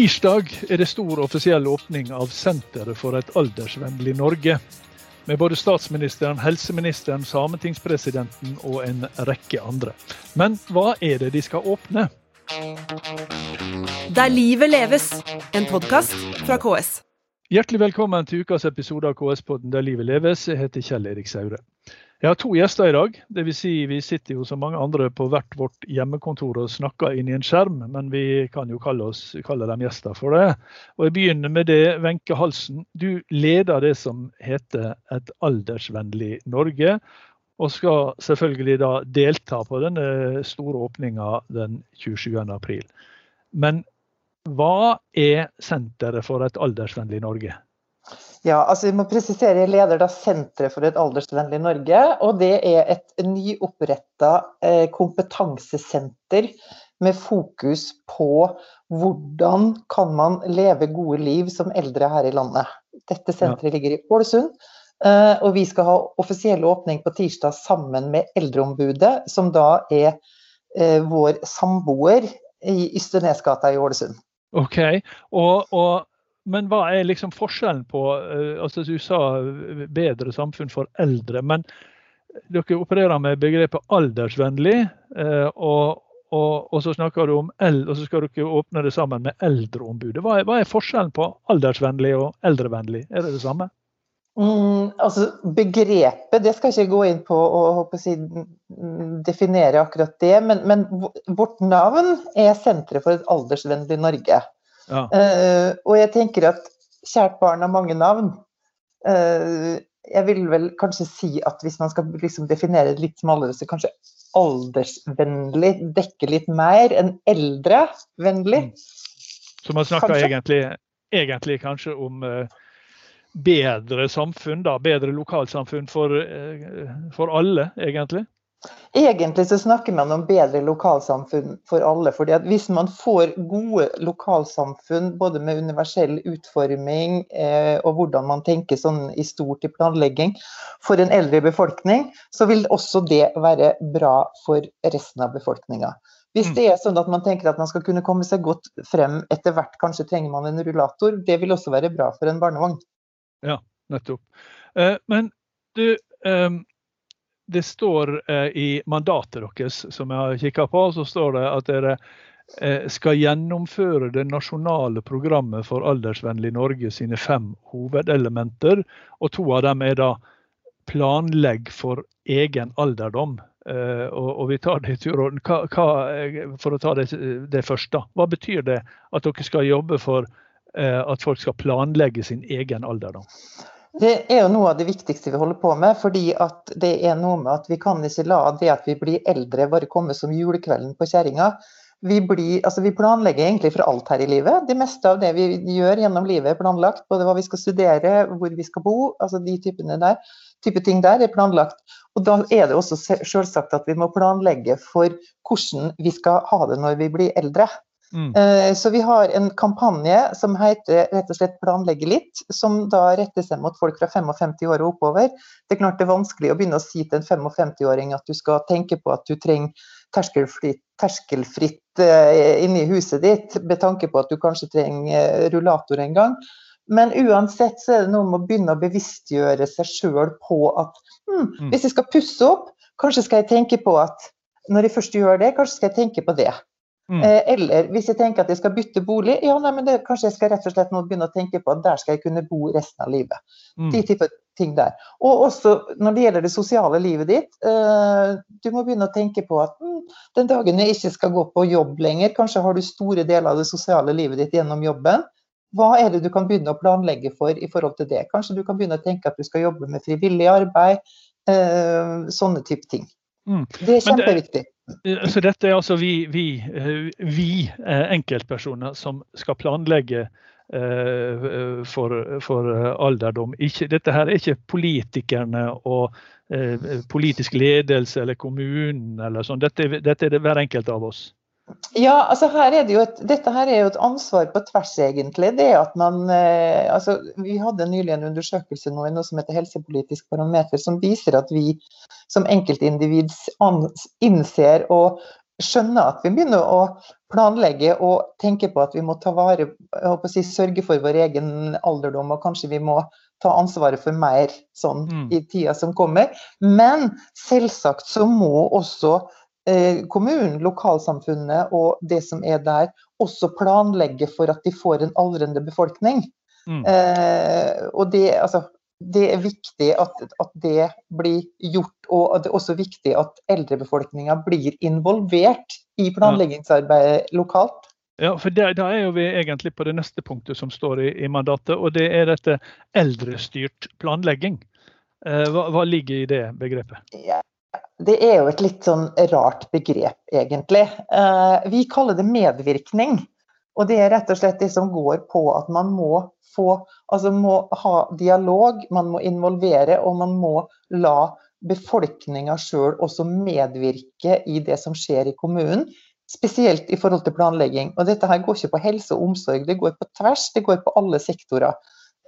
Tirsdag er det stor offisiell åpning av Senteret for et aldersvennlig Norge. Med både statsministeren, helseministeren, sametingspresidenten og en rekke andre. Men hva er det de skal åpne? Der livet leves, en podkast fra KS. Hjertelig velkommen til ukas episode av KS-podden Der livet leves. Jeg heter Kjell Erik Saure. Jeg har to gjester i dag. Det vil si, vi sitter jo som mange andre på hvert vårt hjemmekontor og snakker inn i en skjerm, men vi kan jo kalle, oss, kalle dem gjester for det. Og Jeg begynner med det, Wenche Halsen. Du leder det som heter Et aldersvennlig Norge. Og skal selvfølgelig da delta på denne store åpninga den 27. april. Men hva er Senteret for et aldersvennlig Norge? Ja, altså vi må presisere, Jeg leder da Senteret for et aldersvennlig Norge. og Det er et nyoppretta eh, kompetansesenter med fokus på hvordan kan man leve gode liv som eldre her i landet. Dette senteret ligger i Ålesund. Eh, og vi skal ha offisiell åpning på tirsdag sammen med Eldreombudet, som da er eh, vår samboer i Ysternesgata i Ålesund. Ok, og, og men hva er liksom forskjellen på uh, altså Du sa bedre samfunn for eldre, men dere opererer med begrepet aldersvennlig. Uh, og, og, og, så snakker du om eld, og så skal dere åpne det sammen med Eldreombudet. Hva er, hva er forskjellen på aldersvennlig og eldrevennlig? Er det det samme? Mm, altså Begrepet det skal jeg ikke gå inn på og si, definere akkurat det, men, men vårt navn er Senteret for et aldersvennlig Norge. Ja. Uh, og jeg tenker at kjært barn har mange navn. Uh, jeg vil vel kanskje si at hvis man skal liksom definere det litt smalere, så kanskje aldersvennlig dekker litt mer enn eldrevennlig. Mm. Så man snakker egentlig, egentlig, kanskje om uh, bedre samfunn, da, bedre lokalsamfunn for, for alle, egentlig? Egentlig så snakker man om bedre lokalsamfunn for alle. fordi at Hvis man får gode lokalsamfunn både med universell utforming eh, og hvordan man tenker sånn i stort i planlegging for en eldre befolkning, så vil også det være bra for resten av befolkninga. Hvis mm. det er sånn at man tenker at man skal kunne komme seg godt frem etter hvert, kanskje trenger man en rullator, det vil også være bra for en barnevogn. Ja, nettopp. Eh, men du, um det står eh, i mandatet deres, som jeg har kikka på, så står det at dere eh, skal gjennomføre det nasjonale programmet for aldersvennlig Norge sine fem hovedelementer. Og to av dem er da planlegg for egen alderdom. Eh, og, og, vi tar det i turorden. For å ta det, det først, da. Hva betyr det at dere skal jobbe for at folk skal planlegge sin egen alderdom? Det er jo noe av det viktigste vi holder på med. fordi at det er noe med at vi kan ikke la det at vi blir eldre bare komme som julekvelden på kjerringa. Vi, altså vi, planlegger egentlig for alt her i livet. Det meste av det vi gjør gjennom livet er planlagt. Både hva vi skal studere, hvor vi skal bo, altså de typene der, type ting der er planlagt. Og Da er det også selvsagt at vi må planlegge for hvordan vi skal ha det når vi blir eldre. Mm. Eh, så vi har en kampanje som heter rett og slett 'Planlegge litt', som da retter seg mot folk fra 55 år og oppover. Det er klart det er vanskelig å begynne å si til en 55-åring at du skal tenke på at du trenger terskelfritt, terskelfritt uh, inni huset ditt, med tanke på at du kanskje trenger uh, rullator en gang. Men uansett så er det noe med å begynne å bevisstgjøre seg sjøl på at hm, mm. hvis jeg skal pusse opp, kanskje skal jeg tenke på at når jeg først gjør det, kanskje skal jeg tenke på det. Mm. Eh, eller hvis jeg tenker at jeg skal bytte bolig, ja, nei, men det, kanskje jeg skal rett og slett nå begynne å tenke på at der skal jeg kunne bo resten av livet. Mm. De type ting der. Og også når det gjelder det sosiale livet ditt, eh, du må begynne å tenke på at mm, den dagen jeg ikke skal gå på jobb lenger, kanskje har du store deler av det sosiale livet ditt gjennom jobben. Hva er det du kan begynne å planlegge for i forhold til det? Kanskje du kan begynne å tenke at du skal jobbe med frivillig arbeid, eh, sånne type ting. Mm. Det er kjempeviktig. Det, så dette er altså vi, vi, eh, vi eh, enkeltpersoner som skal planlegge eh, for, for alderdom. Ikke, dette her er ikke politikerne og politisk ledelse eller kommunen eller sånn. Dette, dette er det hver enkelt av oss. Ja, altså her er det jo et, Dette her er jo et ansvar på tvers, egentlig. Det at man, eh, altså Vi hadde nylig en undersøkelse nå, i noe som heter Helsepolitisk barometer, som viser at vi som enkeltindivid innser og skjønner at vi begynner å planlegge og tenke på at vi må ta vare håper å si, sørge for vår egen alderdom, og kanskje vi må ta ansvaret for mer sånn mm. i tida som kommer. Men selvsagt så må også kommunen, lokalsamfunnet og det som er der, også planlegge for at de får en aldrende befolkning. Mm. Eh, og det, altså, det er viktig at, at, det blir gjort, og det er også viktig at eldrebefolkninga blir involvert i planleggingsarbeidet lokalt. Ja, for Da er jo vi egentlig på det neste punktet som står i, i mandatet, og det er dette eldrestyrt planlegging. Eh, hva, hva, ligger i det begrepet? Ja, det er jo et litt sånn rart begrep, egentlig. Eh, vi kaller det medvirkning. Og det er rett og slett det som går på at man må få Altså må ha dialog, man må involvere, og man må la befolkninga sjøl også medvirke i det som skjer i kommunen. Spesielt i forhold til planlegging. Og dette her går ikke på helse og omsorg, det går på tvers, det går på alle sektorer.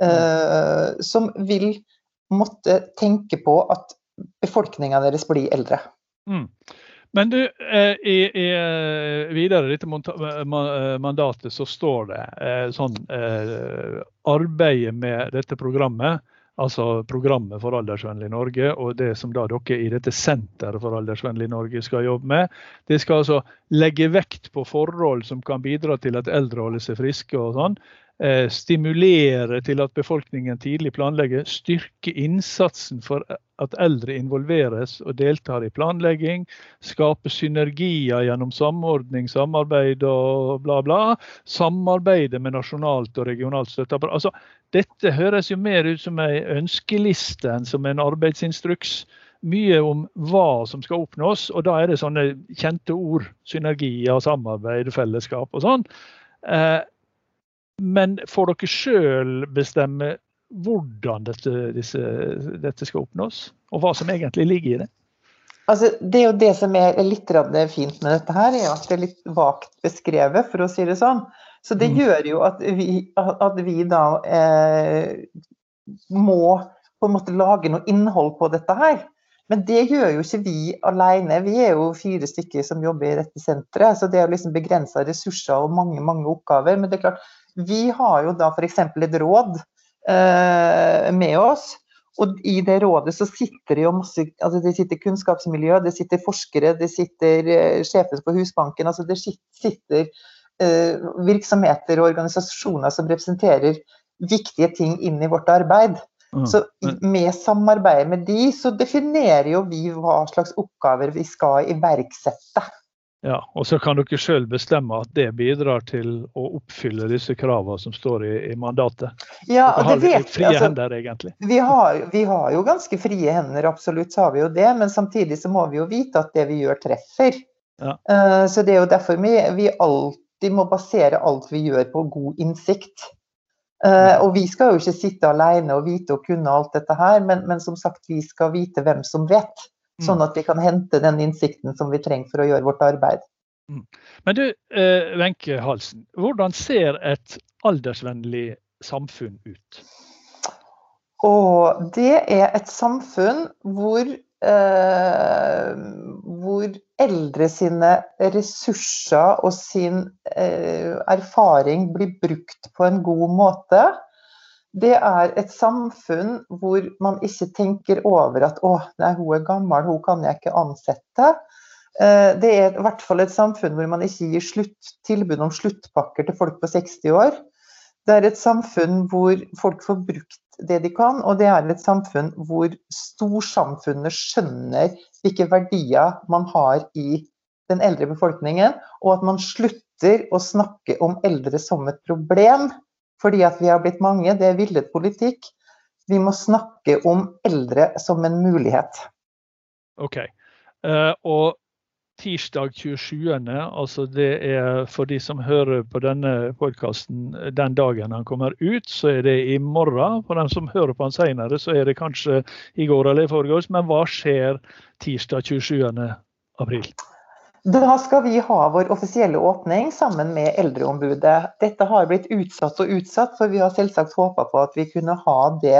Uh, som vil måtte tenke på at befolkninga deres blir eldre. Mm. Men du, eh, i, i, eh, videre dette eh, mandatet så står det sånn Arbeidet med dette programmet, altså programmet for aldersvennlig Norge, og det som da dere i dette senteret for aldersvennlig Norge skal jobbe med, det skal altså legge vekt på forhold som kan bidra til at eldre holder seg friske og sånn. Eh, stimulere til at befolkningen tidlig planlegger, styrke innsatsen for at eldre involveres og deltar i planlegging, skape synergier gjennom samordning, samarbeid og bla, bla. Samarbeide med nasjonalt og regionalt støtteapparat. Altså, dette høres jo mer ut som en ønskeliste enn som en arbeidsinstruks mye om hva som skal oppnås, og da er det sånne kjente ord. Synergier, samarbeid, fellesskap og sånn. Men får dere sjøl bestemme hvordan dette, disse, dette, skal oppnås, og hva som egentlig ligger i det? Altså, det er jo det som er litt fint med dette her, er at det er litt vagt beskrevet, for å si det sånn. Så det mm. gjør jo at vi, at vi da eh, må på en måte lage noe innhold på dette her. Men det gjør jo ikke vi alene. Vi er jo fire stykker som jobber i dette senteret. Så det er jo liksom begrensa ressurser og mange mange oppgaver. Men det er klart, vi har jo da f.eks. et råd eh, med oss. Og i det rådet så sitter det jo masse altså Det sitter kunnskapsmiljø, det sitter forskere, det sitter eh, sjefer på Husbanken. altså Det sitter eh, virksomheter og organisasjoner som representerer viktige ting inn i vårt arbeid. Mm. Så med samarbeidet med de, så definerer jo vi hva slags oppgaver vi skal iverksette. Ja, og så kan dere sjøl bestemme at det bidrar til å oppfylle disse kravene som står i, i mandatet. Ja, dere har det vet frie altså, hender, egentlig. Vi har, vi har, jo ganske frie hender, absolutt så har vi jo det. Men samtidig så må vi jo vite at det vi gjør, treffer. Ja. Uh, så det er jo derfor vi, vi, alltid må basere alt vi gjør på god innsikt. Uh, og vi skal jo ikke sitte alene og vite og kunne alt dette her, men, men som sagt, vi skal vite hvem som vet. Mm. Sånn at vi kan hente den innsikten som vi trenger for å gjøre vårt arbeid. Mm. Men du, eh, Wenche Halsen, hvordan ser et aldersvennlig samfunn ut? Og det er et samfunn hvor, eh, hvor eldre sine ressurser og sin eh, erfaring blir brukt på en god måte det er et samfunn hvor man ikke tenker over at å, nei, hun er gammel, hun kan jeg ikke ansette. Eh, det er i hvert fall et samfunn hvor man ikke gir slutt, tilbud om sluttpakker til folk på 60 år. Det er et samfunn hvor folk får brukt det de kan, og det er et samfunn hvor storsamfunnet skjønner hvilke verdier man har i den eldre befolkningen, og at man slutter å snakke om eldre som et problem, fordi at vi har blitt mange. Det er villet politikk. Vi må snakke om eldre som en mulighet. OK. Uh, og tirsdag 27., altså det er for de som hører på denne podkasten den dagen han kommer ut, så er det i morgen. For dem som hører på han senere, så er det kanskje i går eller i forgårs. Men hva skjer tirsdag 27. april? Da skal vi ha vår offisielle åpning sammen med Eldreombudet. Dette har blitt utsatt og utsatt, for vi har selvsagt håpa på at vi kunne ha det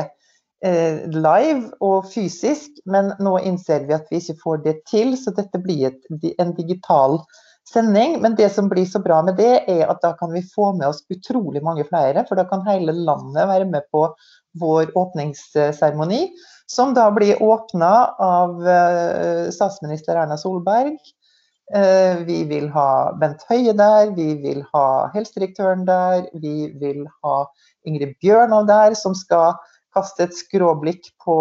eh, live og fysisk, men nå innser vi at vi ikke får det til, så dette blir et, en digital sending. Men det som blir så bra med det, er at da kan vi få med oss utrolig mange flere. For da kan hele landet være med på vår åpningsseremoni, som da blir åpna av eh, statsminister Erna Solberg. Eh, vi vil ha Bent Høie der, vi vil ha helsedirektøren der, vi vil ha Ingrid Bjørnov der, som skal kaste et skråblikk på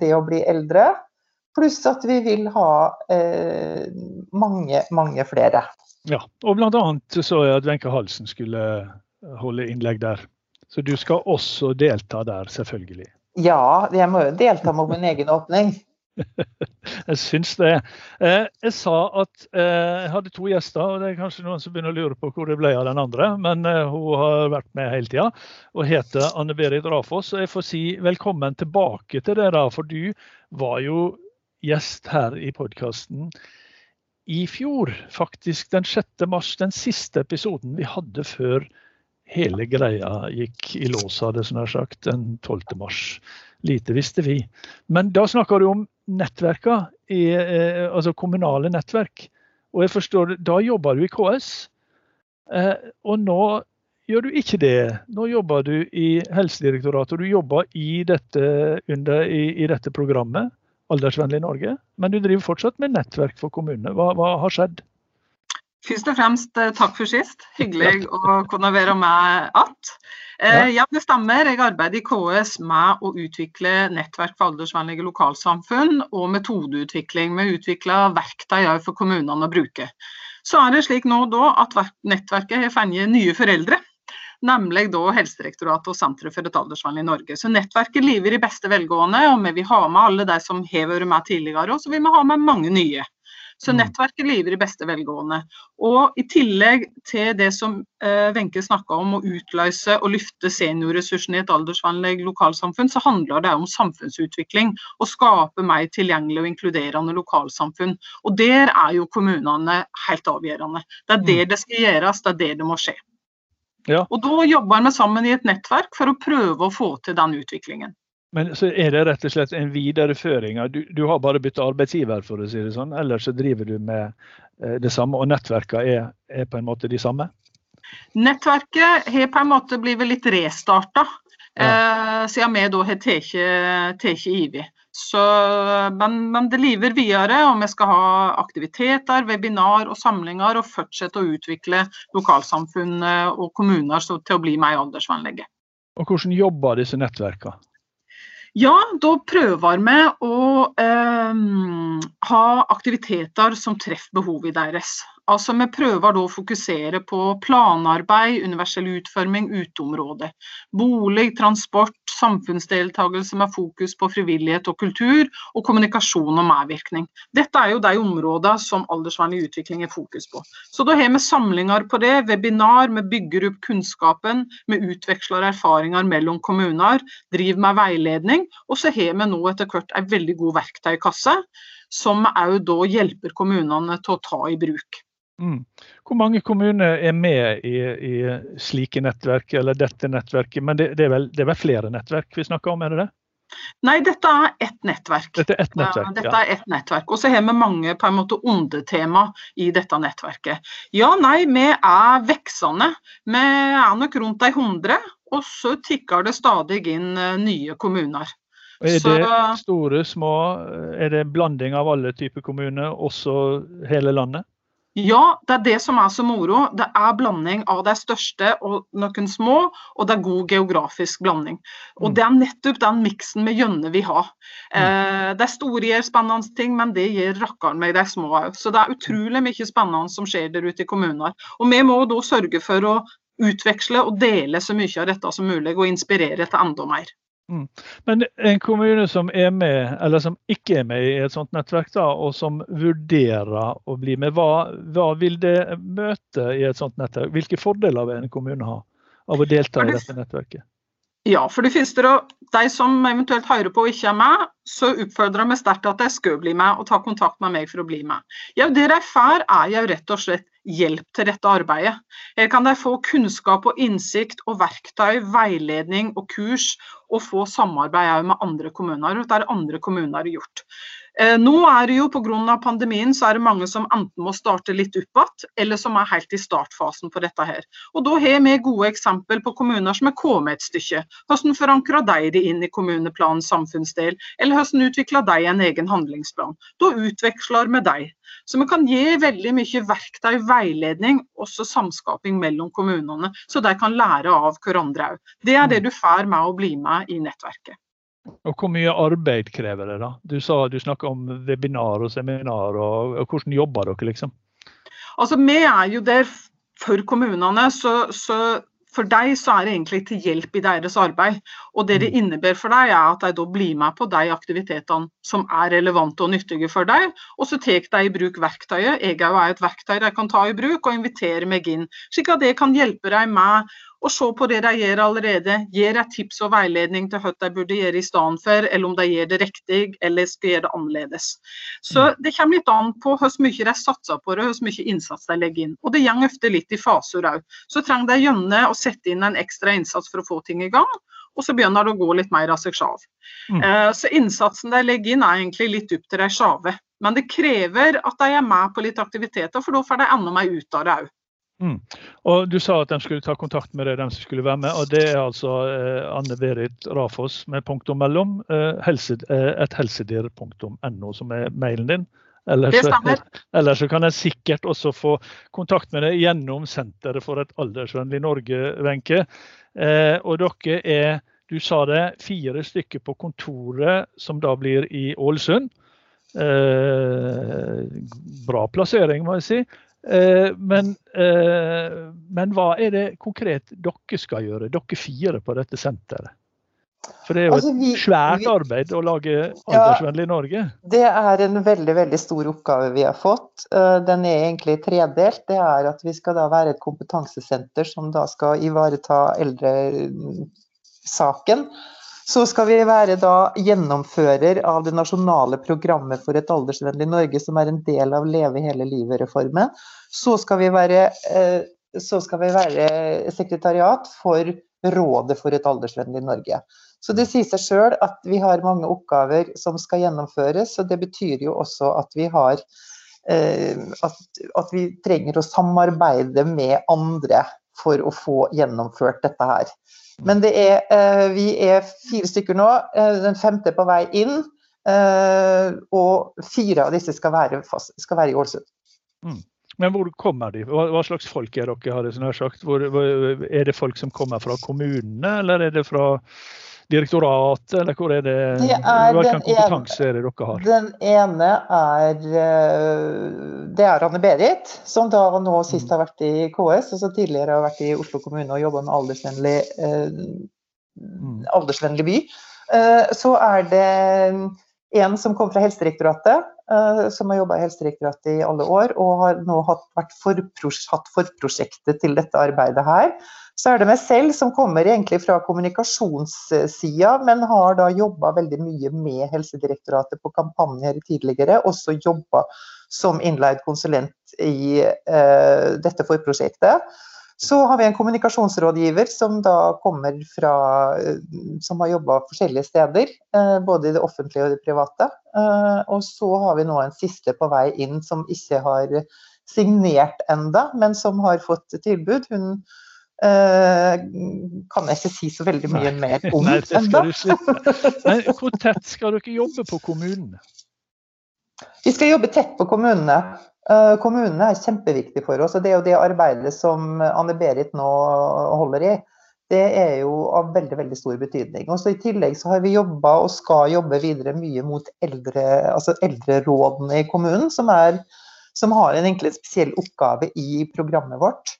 det å bli eldre. Pluss at vi vil ha eh, mange, mange flere. Ja, og bl.a. så jeg at Wenche Halsen skulle holde innlegg der. Så du skal også delta der, selvfølgelig. Ja, jeg må jo delta med min egen åpning. jeg syns det. Eh, jeg sa at eh, jeg hadde to gjester, og det er kanskje noen som begynner å lure på hvor det ble av den andre. Men eh, hun har vært med hele tida og heter Anne Berit Rafoss. Og jeg får si velkommen tilbake til da, for du var jo gjest her i podkasten i fjor. Faktisk den 6. mars, den siste episoden vi hadde før hele greia gikk i lås, hadde jeg sagt, den 12. mars. Lite visste vi. Men da snakker du om nettverka, i, eh, altså kommunale nettverk. Og jeg forstår, da jobber du i KS. Eh, og nå gjør du ikke det. Nå jobber du i Helsedirektoratet, og du jobber i dette, under, i, i dette programmet, Aldersvennlig Norge. Men du driver fortsatt med nettverk for kommunene. Hva, hva har skjedd? Først og fremst eh, takk for sist. Hyggelig å kunne være med igjen. Eh, ja, det stemmer. Jeg arbeider i KS med å utvikle nettverk for aldersvennlige lokalsamfunn og metodeutvikling. Vi utvikler verktøy for kommunene å bruke. Så er det slik nå da at nettverket har funnet nye foreldre. Nemlig da Helsedirektoratet og Senteret for et aldersvennlig Norge. Så nettverket lever i beste velgående, og vi vil ha med alle de som har vært med tidligere, og så vil vi ha med mange nye. Så mm. nettverket lever i beste velgående. Og i tillegg til det som eh, Wenche snakka om, å utløse og løfte seniorressursene i et aldersvennlig lokalsamfunn, så handler det om samfunnsutvikling. Å skape mer tilgjengelig og inkluderende lokalsamfunn. Og der er jo kommunene helt avgjørende. Det er det mm. det skal gjøres, det er det det må skje. Ja. Og da jobber vi sammen i et nettverk for å prøve å få til den utviklingen. Men så er det rett og slett en videreføring du, du, har bare bytta arbeidsgiver, for å si det sånn, eller så driver du med eh, det samme, og nettverkene er, er, på en måte de samme? Nettverket har på en måte blitt litt restarta, ja. eh, siden vi da har tatt Ivi. Så, men, men, det lever videre, og vi skal ha aktiviteter, webinar og samlinger, og fortsette å utvikle lokalsamfunn og kommuner til å bli mer aldersvennlige. Og Hvordan jobber disse nettverkene? Ja, da prøver vi å eh, ha aktiviteter som treffer behovet deres. Altså, Vi prøver da å fokusere på planarbeid, universell utforming, uteområde. Bolig, transport, samfunnsdeltakelse med fokus på frivillighet og kultur, og kommunikasjon og medvirkning. Dette er jo de områdene som aldersvennlig utvikling er fokus på. Så da har vi samlinger på det, webinar, vi bygger opp kunnskapen, vi utveksler erfaringer mellom kommuner, driver med veiledning, og så har vi nå etter hvert en veldig god verktøykasse som òg da hjelper kommunene til å ta i bruk. Mm. Hvor mange kommuner er med i, i, slike nettverk, eller dette nettverket? Men det, det, er vel, det, er vel, flere nettverk vi snakker om, er det det? Nei, dette er ett nettverk. Dette er ett nettverk, dette er ett nettverk. Og så har vi mange på en måte undertema i dette nettverket. Ja, nei, vi er veksende. Vi er nok rundt de 100, og så tikker det stadig inn eh, nye kommuner. Er det store, små, er det blanding av alle typer kommuner, også hele landet? Ja, det er det som er så moro. Det er blanding av de største og noen små, og det er god geografisk blanding. Og mm. Det er nettopp den miksen vi gjerne vil ha. Mm. Eh, de store gjør spennende ting, men det gir rakkeren meg de små òg. Så det er utrolig mye spennende som skjer der ute i kommuner. Og vi må da sørge for å utveksle og dele så mye av dette som mulig, og inspirere til enda mer. Mm. Men en kommune som er med, eller som ikke er med i et sånt nettverk, da, og som vurderer å bli med, hva, hva, vil det møte i et sånt nettverk? Hvilke fordeler vil en kommune ha av å delta i dette nettverket? Ja, for det første, de som eventuelt hører på og ikke er med, så oppfordrer vi sterkt at de skal bli med og ta kontakt med meg for å bli med. Ja, Det de får, er jo rett og slett hjelp til dette arbeidet. Her kan de få kunnskap og innsikt og verktøy, veiledning og kurs, og få samarbeid med andre kommuner. Det er andre kommuner har gjort. Eh, nå er det jo Pga. pandemien så er det mange som enten må starte litt opp igjen, eller som er helt i startfasen på dette. her. Og Da har vi gode eksempel på kommuner som er kommet et stykke. Hvordan forankrer de det inn i kommuneplanens samfunnsdel, eller hvordan utvikler de en egen handlingsplan. Da utveksler vi dem. Så vi kan gi veldig mye verktøy, veiledning, også samskaping mellom kommunene, så de kan lære av hverandre òg. Det er det du får med å bli med i nettverket. Og Hvor mye arbeid krever det? da? Du sa du snakka om webinar og seminar. og, og Hvordan jobber dere, liksom? Altså, Vi er jo der for kommunene. så, så for deg så er det egentlig til hjelp i deres arbeid. Og det det mm. innebærer for deg, er at de da blir med på de aktivitetene som er relevante og nyttige for deg. Og så tar de i bruk verktøyet. Jeg er jo et verktøy de kan ta i bruk, og invitere meg inn. Slik at det kan hjelpe deg med og se på det de gjør allerede. Gir de tips og veiledning til hva de burde gjøre i stedet for, eller om de gjør det riktig eller skal gjøre det annerledes. Så mm. det kommer litt an på hvor mye de satser på det, hvor mye innsats de legger inn. Og det går ofte litt i faser òg. Så trenger de gjerne å sette inn en ekstra innsats for å få ting i gang. Og så begynner det å gå litt mer av seg sjøl. Mm. Uh, så innsatsen de legger inn er egentlig litt opp til de sjave. Men det krever at de er med på litt aktiviteter, for da får de enda mer ut av det òg. Mm. Og Du sa at de skulle ta kontakt med deg, de som skulle være med. og Det er altså eh, Anne Berit Rafoss med punktum mellom. Eh, helse, eh, et helsedir.no som er mailen din. Ellers. Ellers så kan jeg sikkert også få kontakt med deg gjennom Senteret for et aldersvennlig Norge, Wenche. Eh, og dere er, du sa det, fire stykker på kontoret som da blir i Ålesund. Eh, bra plassering, må jeg si. Eh, men, eh, men, hva er det konkret dere skal gjøre, dere fire på dette senteret? For det er jo altså, vi, et svært arbeid å lage aldersvennlig Norge? Det er en veldig veldig stor oppgave vi har fått. Eh, den er egentlig tredelt. Det er at vi skal da være et kompetansesenter som da skal ivareta eldresaken. Så skal vi være da gjennomfører av det nasjonale programmet for et aldersvennlig Norge, som er en del av Leve hele livet-reformen. Så, skal vi være, eh, så skal vi være sekretariat for Rådet for et aldersvennlig Norge. Så det sier seg sjøl at vi har mange oppgaver som skal gjennomføres, og det betyr jo også at vi har eh, at, at vi trenger å samarbeide med andre for å få gjennomført dette her. Men det er, eh, vi er fire stykker nå. Eh, den femte på vei inn. Eh, og fire av disse skal være, fast, skal være i Ålesund. Mm. Men hvor kommer de? Hva, slags folk er dere? har det sånn sagt? Hvor, er det folk som kommer fra kommunene, eller er det fra direktoratet, eller hvor er det, det er hva kompetanse er det dere har? Den ene er det er Anne-Berit, som da nå sist har vært i KS, og så tidligere har vært i Oslo kommune og jobba med aldersvennlig, mm. aldersvennlig by. Så er det en som kom fra Helsedirektoratet, som har jobba i Helsedirektoratet i alle år, og har nå hatt, hatt forprosjektet til dette arbeidet her. Så er det meg selv som kommer egentlig fra kommunikasjonssida, men har da jobba veldig mye med Helsedirektoratet på kampanjer tidligere. Også jobba som innleid konsulent i uh, dette forprosjektet. Så har vi en kommunikasjonsrådgiver som da kommer fra eh, Som har jobba forskjellige steder, eh, både i det offentlige og det private. Eh, og så har vi nå en siste på vei inn som ikke har signert enda, men som har fått tilbud. Hun kan jeg ikke si så veldig mye Nei. mer om ennå. Hvor tett skal dere jobbe på kommunene? Vi skal jobbe tett på kommunene. Uh, kommunene er kjempeviktig for oss. og Det er jo det arbeidet som Anne-Berit nå holder i. Det er jo av veldig veldig stor betydning. Og så I tillegg så har vi jobba og skal jobbe videre mye mot eldre, altså eldrerådene i kommunen, som, er, som har en egentlig spesiell oppgave i programmet vårt.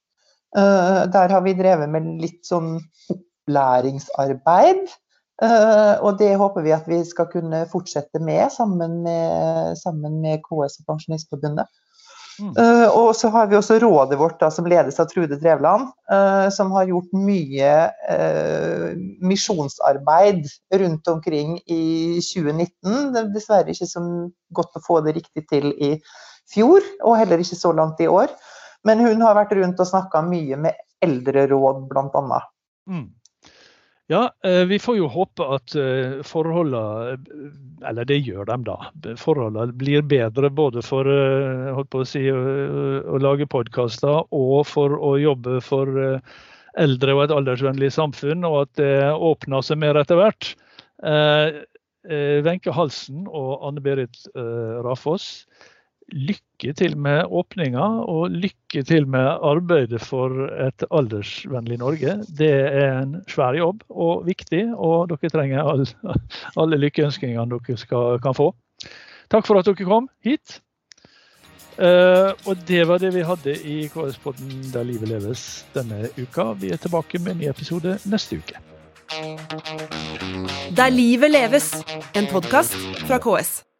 Eh, der har vi drevet med litt sånn opplæringsarbeid. Uh, og det håper vi at vi skal kunne fortsette med sammen med, sammen med KS og Pensjonistforbundet. Mm. Uh, og så har vi også rådet vårt da, som ledes av Trude Drevland, uh, som har gjort mye uh, misjonsarbeid rundt omkring i 2019. Det er dessverre ikke så godt å få det riktig til i fjor, og heller ikke så langt i år. Men hun har vært rundt og snakka mye med eldreråd, bl.a. Mm. Ja, eh, vi får jo håpe at eh, forholdene, eller det gjør de da, forholdene blir bedre både for eh, å, si, å, lage podkaster og for å jobbe for eldre og et aldersvennlig samfunn, og at det åpner seg mer etter hvert. Wenche Halsen og Anne Berit Rafoss lykke til med åpninga, og lykke til med arbeidet for et aldersvennlig Norge. Det er en svær jobb og viktig, og dere trenger all, alle lykkeønskningene dere skal, kan få. Takk for at dere kom hit. Uh, og det var det vi hadde i KS-podden Der livet leves denne uka. Vi er tilbake med en ny episode neste uke. Der livet leves, en podkast fra KS.